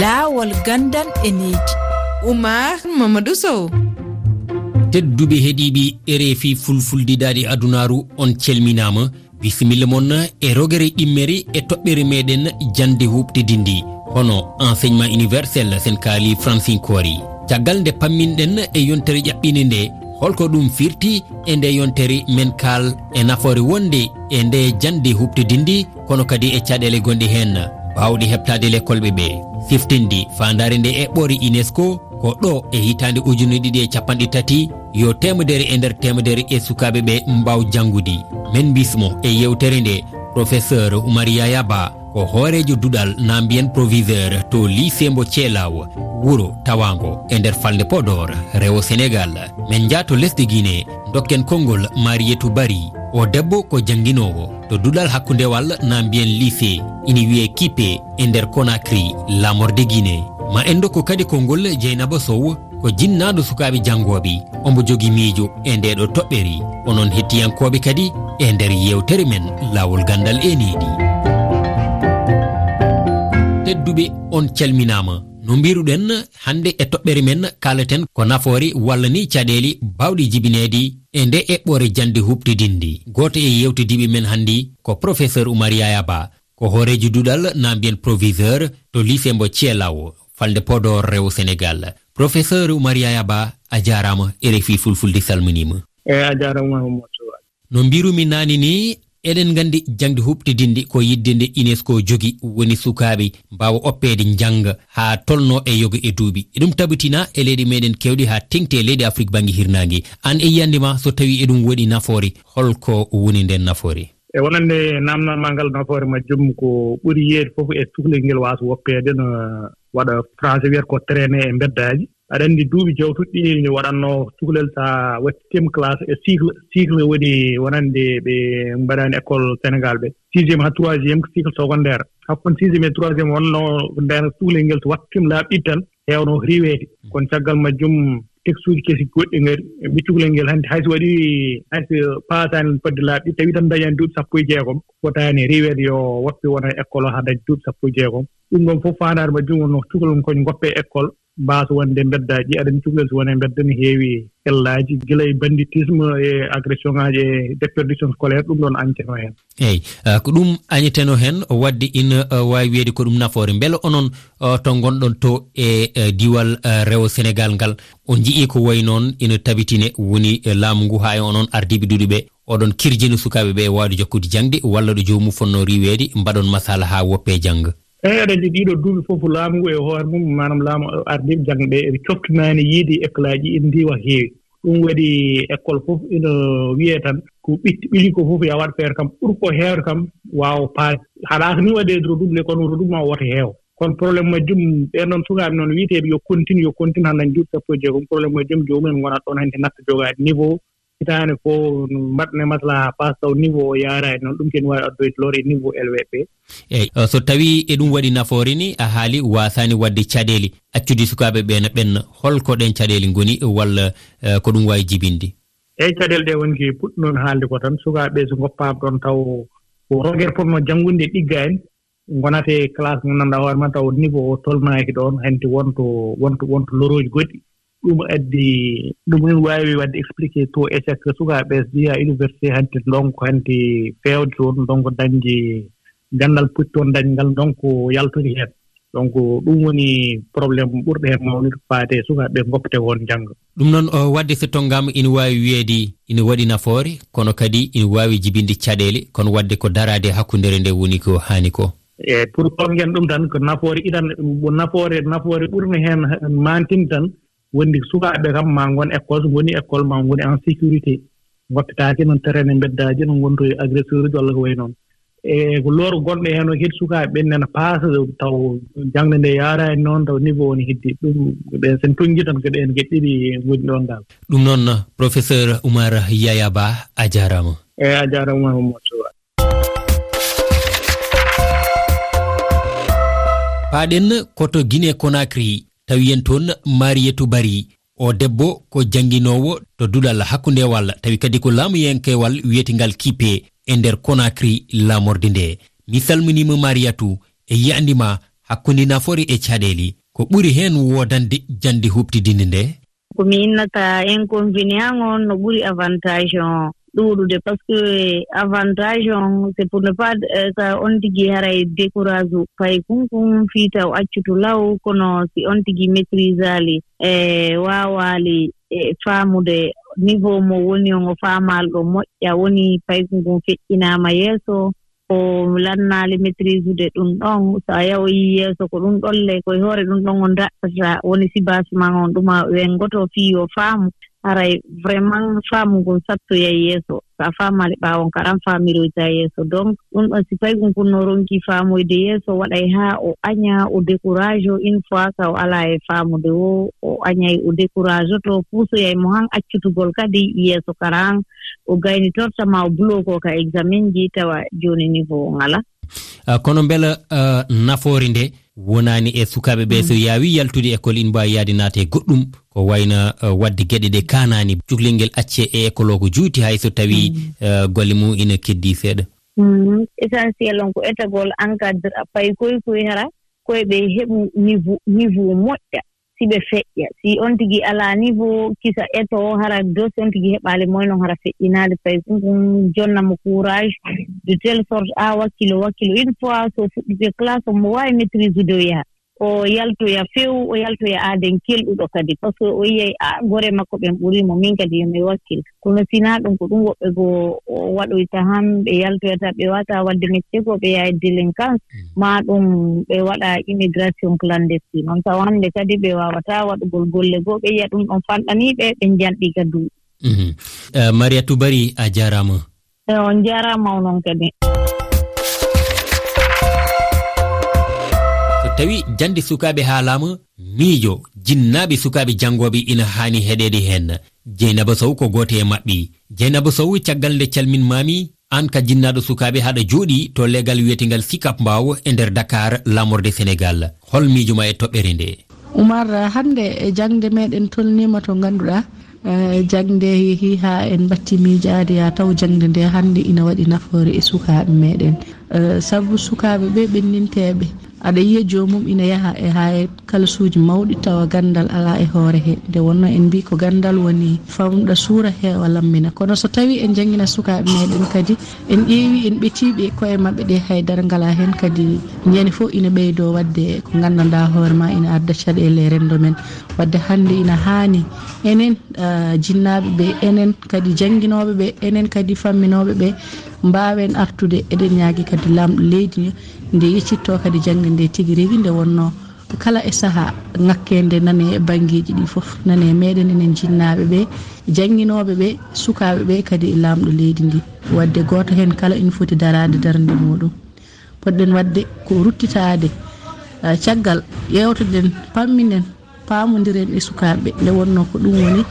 laawol gandal e needi oumar mamadou sow. Tedduɓe heeɗiɓe reefi fulfuldidaɗi adunaru on calminama bisimilla moon e rogere ɗimmere e toɓɓere meɗen jande huɓtidi ndi hono enseignement universel sen kaali francinkori caggal nde pamminɗen e yontere ƴaɓɓine nde holko ɗum firti e nde yontere men kaal e nafoore wonde e nde jande huɓtidindi kono kadi e caɗele gonɗi hen. bawɗi heɓtade lekkol ɓe ɓe fiftindi. Fandare nde eɓɓori unesco ko ɗo e hitande ujune ɗiɗi e capanɗe tati yo temedere e nder temedere e sukaɓe ɓe mbaw jangude min bismo e yewtere nde professeur oumar yaya ba ko hoorejo duɗal na mbiyen proviseur to lycée mbo thielaw wuro tawango e nder falde podor rewo sénégal. Min jaato lesdi guiné dokken konngol marietou bari o debbo ko jangguinowo to duɗal hakkundewal na mbiyen life ina wiye kipe e nder conakry lamorde guiné ma en dokku kadi konngol dieynaba sow ko jinnaɗo sukaɓe janggoɓe ombo jogui miijo e ndeɗo toɓɓeri. Onon hettiyankoɓe kadi e nder yewtere men lawol gandal e eniɗi tedduɓe on calminama no mbiruɗen hande e toɓɓere men kalaten ko nafoore walla ni caɗeeli baawɗi jibineedi e nde eɓɓore jande huɓtidindi goto e, e yewtidiɓe men hanndi ko professeur oumar yaya ba ko hooreji duɗal na mbiyen proviseur to lycée mbo thielaw falde podor rew sénégal. Professeur oumar yaya ba a jarama e refi fulfulde salminima eyi a jarama mahamadou no mbirumi nani ni eɗen gandi jangde huɓtidinde ko yidde nde unesco jogi woni sukaɓe mbawa oppede jangga ha tolno e yoga e duuɓi. Eɗum tabitina e leyɗe meɗen kewɗi ha tengte leydi afrique banggue hirnague an e yiyandema so tawi eɗum waɗi nafoore holko woni nden nafoore. E wonande namdalmal ngal nafoore majjum ko ɓuri yeede fof e cuhlel ngel wasa woppede no waɗa français wiyata ko traine e beddaji aɗa anndi duuɓi jawtuɗi ɗi ne waɗatnoo cukalel so a wattiima classe e cycle cycle woni wonande ɓe mbaɗaani école sénégal ɓe. Sixiéme haa troisiéme ko cycle secondaire. Hakkunde sixiéme e troisiéme wonno nden cukalel ngel so wattiima laaɓi ɗiɗi tan heewno riweede kono caggal majjum texte uji kesi goɗɗi ngari. Ɓe cukalel ngel hannde hayso waɗi hayso paasaani fodde laaɓi ɗiɗi tawii tan dañaani duuɓi sappo e jeegom fotaani riweede yo woppe wona école o haa daña duuɓi sappo e jeegom. Ɗum ɗon fof faandaare majjum wonno cukalel koñ goppe école. mbaasa wonde mbeddaaji aɗani cukalel so wonee mbedda ne heewi hellaaji gila e banditisme e agression ŋaaji e déperdition scolaire ɗum ɗon añeteno heen. Eeyi uh, ko ɗum añeteno heen wadde ina uh, waawi wiyeede ko ɗum nafoore. Mbele onon uh, to ngonɗon to e diwal rewo sénégal ngal o njiyii ko wayi noon ina tabitine woni laamu ngu. Haa e onon ardiiɓe duɗi ɓe oɗon kirjini sukaaɓe ɓe e waawde jokkude jaŋde walla ɗo joomum fonnoo riweede mbaɗon masala haa woppee jannga. eeyi aɗa anndi ɗiiɗoo duuɓi fof laamu ngu e hoore mum manam laamu ardiɓe janngo ɓe eɓe coftinaani yiide e école aji ene ndiwa heewi. Ɗum waɗi école fof ina wiyee tan ko ɓitti ɓili ko fof yo waɗ feere kam ɓuri ko heewde kam waawa paade haɗaaka ni waɗee e redoubler :fra kono redoublement :fra woto heew kono probléme majjum ɓeen ɗoon sukaaɓe noon wiiteeɓe yo continue yo continue :fra haa duuɓi sappo e jeegom probléme majjum joomumen ngonat ɗoon hannde natta jogaade niveau hitaande fof mbaɗne maslaha pas taw niveau o yaaraani noon ɗum kene waawi addoyde lore niveau lwp eeyi uh, so tawii e ɗum waɗi nafoore ni a haali waasaani waɗde caɗeele. Accude sukaaɓe ɓee no ɓenna holko ɗen caɗeele ngoni walla uh, ko ɗum waawi jibinde? Eeyi caɗeele ɗe woni ki puɗɗinoon haalde ko tan. Sukaaɓe ɓee so ngoppaama ɗoon taw ko rogere potnoo janngunde ɗiggaani ngonatee classe mo ngannduɗaa hoore ma taw niveau o tolnaaki ɗoon hanti wonto wonto wonto lorooji goɗɗi. ɗum addi ɗum ina waawi waɗde expliqué to e échec sukaaɓe ɓe so université hanti donc hanti feewde toon donc dañde ganndal poti toon dañngal donc yaltude heen donc ɗum woni probléme ɓurɗo heen mawnude faade sukaaɓe ɓe goppete woon jannga ɗum noon uh, wadde so tonngaama ina waawi wiyeede ina waɗi nafoore kono kadi ina waawi jibinde caɗeele kono wadde ko daraade hakkundere nde woni ko haani ko. Eeyi pour tongen ɗum tan ko nafoore iɗan nafoore nafoore ɓurno heen maantin tan wondi sukaaɓe kam maa ngon école so ngoni école maa ngoni en sécurité ngoppitaake noon terrain e mbeddaaji no ngonto agresseur uji walla ko wayi noon. E ko looro gonɗo e heen o kadi sukaaɓe ɓen nena paasa taw jangde nde yaaraani noon taw niveau woni heddi. Ɗum ɓen sen toŋngi tan ko ɗen geɗɗiɗi e ngoni ɗoon dal. Ɗum noon professeur oumar yaya e ba a jaaraama eeyi a jaaraama oumar paaɗen koto guine conakry tawi yen toon mariyetu bari. O debbo ko janginowo to duɗal hakkundewal tawi kadi ko laamu yenkewal wiyetingal kipe e nder konakri lamorde nde. Mi salminima mariatou e yiyandima hakkunde nafori e caɗeli ko ɓuri hen wodande jandi huɓtidinde nde? Komi innata inconvénient on no ɓuri avantage on. ɗuuɗude par ce que avantage on c'est pour ne pas euh, so on tigi haray décourage u fay kunkun fiita o accutu law kono si on tigi maitrisali e waawaali e faamude niveau mo woni on o faamaal ɗo moƴƴa woni paykunkun feƴƴinaama yeeso ko lannaali maitrise ude ɗum ɗon so a yawoyi yeeso ko ɗum ɗolle koye hoore ɗum ɗon o daɗɗata woni sibasement on ɗuma wengoto fii o faamu. aray vraiment faamu ngun sattoyay yeeso. So a faamali ɓaawon kadi faamiroyta yeeso. Donc ɗum ɗon si fay gun kunno ronki faamoyde yeeso waɗay haa o aña o décourage o une fois ka o alaa e faamude o o añay o décourage to puusoyay mo han accutugol kadi yeeso karan o gayni tortama o bulo ko ka examen ji tawa jooni niveau o ngalaa Uh, kono mbela uh, nafoore nde wonaani e sukaaɓe ɓe so mm. yaawi yaltude école ina mbaawi yahde naate goɗɗum ko wayno uh, wadde gueɗe ɗe kanani. Cuklel ngel acce e écolo ko juuti hay so tawi mm. uh, golle mum ina keddi seeɗa mm-hmm. essentiel on ko étagol encadre pay koye koye hara koye ɓe heɓu niveau niveau moƴƴa si ɓe feƴƴa. Si on tigi alaa niveau kisa eto hara dos on tigi heɓaali moy noon hara feƴƴinaade. Payi ɗum jonnamo courage de telle sorte a wakkilo wakkilo. Une fois so fuɗɗite classe omo waawi maitrise ude o yaha. o yaltoya few o yaltoya aaden kelɗuɗo kadi. Par ce que o yiyay a gore makko ɓen ɓuriimo min kadi yomi wakkil. Kono sinaa ɗum ko ɗum woɓɓe goo waɗoyta han ɓe yaltoyata ɓe wata wadde métier ko ɓe yaha délinquance mm. ma ɗum ɓe waɗa immigration clandestine. On taw hannde kadi ɓe wawata waɗugol golle goo ɓe yiya ɗum ɗon fanɗaniiɓe ɓe janɗi ka duuɓi mhm. eh, maria toubari a jaarama eh, on jaaraama o noon kadi. tawi jande sukaɓe haalama miijo jinnaɓe sukaɓe jangoɓe ina hani heɗede hen jeynaba sow ko goto e mabɓe jeynaba sow caggal nde calminmami an ka jinnaɗo sukaɓe haɗa jooɗi to legal wiyetegal sikap mbaw e nder dakar lamorde sénégal. Hol miijo ma e toɓɓere nde. Oumar hande e jangde meɗen tolnima to ganduɗa e jangde yeehi ha en batti miijade ya taw jangde nde hande ina waɗi nafoore e sukaɓe meɗen e saabu sukaɓe ɓe ɓenninteɓe aɗa yiya jomum ina yaaha e ha e kalasuji mawɗi tawa gandal ala e hoore he. Nde wonno en mbi ko gandal woni famɗa suura heewa lammina. Kono so tawi en jangguina sukaɓe meɗen kadi en ƴeewi en ɓetiɓe koye mabɓe ɗe haydara ngala hen kadi. Ñande foof ina ɓeydo wadde ko gandanɗa hoorema ina adda caɗele e rendo men. Wadde hande ina hani enen jinnaɓe ɓe enen kadi jangguinoɓeɓe enen kadi famminoɓeɓe mbawen artude eɗen ñaagui kadi lamɗo leydi nde yeccitto kadi jangde nde tigi rigui nde wonno kala e saaha ŋakkede nane e banggueji ɗi foof nane meɗen enen jinnaɓe ɓe jangguinoɓe ɓe sukaɓe ɓe kadi e lamɗo leydi ndi. Wadde goto hen kala ina foti darade darde muɗum poɗɗen wadde ko ruttitade caggal ƴewtoɗen pamminen pamodiren e sukaɓeɓe nde wonno ko ɗum woni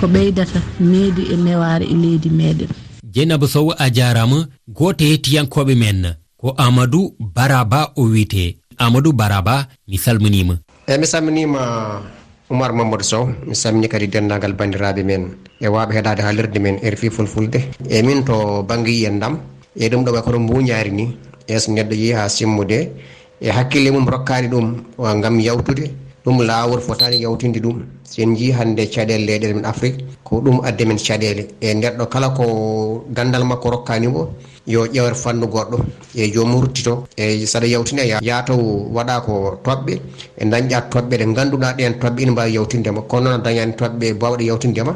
ko ɓeydata needi e neware e leydi meɗen dieynaba sow a jarama goto hettiyankoɓe men. ko amadou baraba o wiyete amadou baraba mi salminima. Eyyi mi salminima oumar mamadou sow mi salmini kadi dendagal bandiraɓe men e waɓe heɗade haalirde men e rfi fulfulde. E min to banggue yiyandam e ɗum ɗo way kono mbuñari ni. E so neɗɗo yeehi ha simmude e hakkille mum rokkani ɗum gam yawtude. Ɗum lawol fotani yawtinde ɗum. Sen jii hande caɗele leyɗele men afrique ko ɗum adde men caɗele e neɗɗo kala ko gandal makko rokkanimo yo ƴewre fannu goɗɗo e jomum ruttito e saɗa yawtine yataw waɗa ko toɓɓe e dañƴa toɓɓe ɗe ganduɗa ɗen toɓɓe ina mbawi yawtindema kono noon dañani toɓɓe bawɗe yawtindema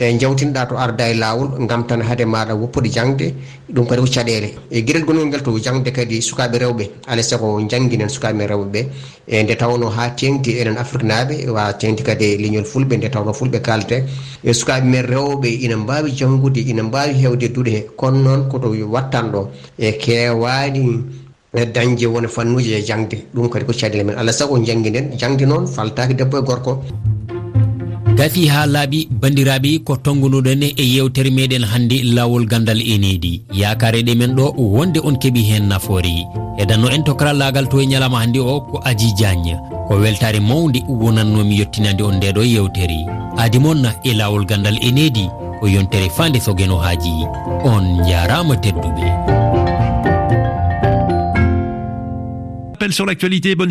e jawtinoɗa to arda e lawol gam tan haade maɗa woppude jangde ɗum kadi ko caɗele. E gueɗel gonol ngel to jangde kadi sukaɓe rewɓe alay saago jangguinen sukaɓe rewɓeɓe e nde tawno ha tengti enen afrique naɓe wa tengti kadi e leñol fulɓe nde tawno fulɓe kalte. E sukaɓe men rewɓe ina mbawi janggude ina mbawi hewde duuɗe. He kono noon koto wattan ɗo e kewani dañde wona fannuji e jangde. Ɗum kadi ko caɗele men. Alay saago jangguinen jangde noon faltaki debbo e gorko. gafi ha laaɓi bandiraɓe ko tongunuɗen e yewtere meɗen hannde lawol gandal enedi yakareɗe men ɗo wonde on keeɓi hen nafoore. E en to karallagal to e ñalama hannde o ko adji diagne ko weltare mawde wonannomi yettinande on ndeɗo yewtere adi moon e lawol gandal enedi ko yontere fande sogeno haaji. On jarama tedduɓe. Sur l'actualité. Bonne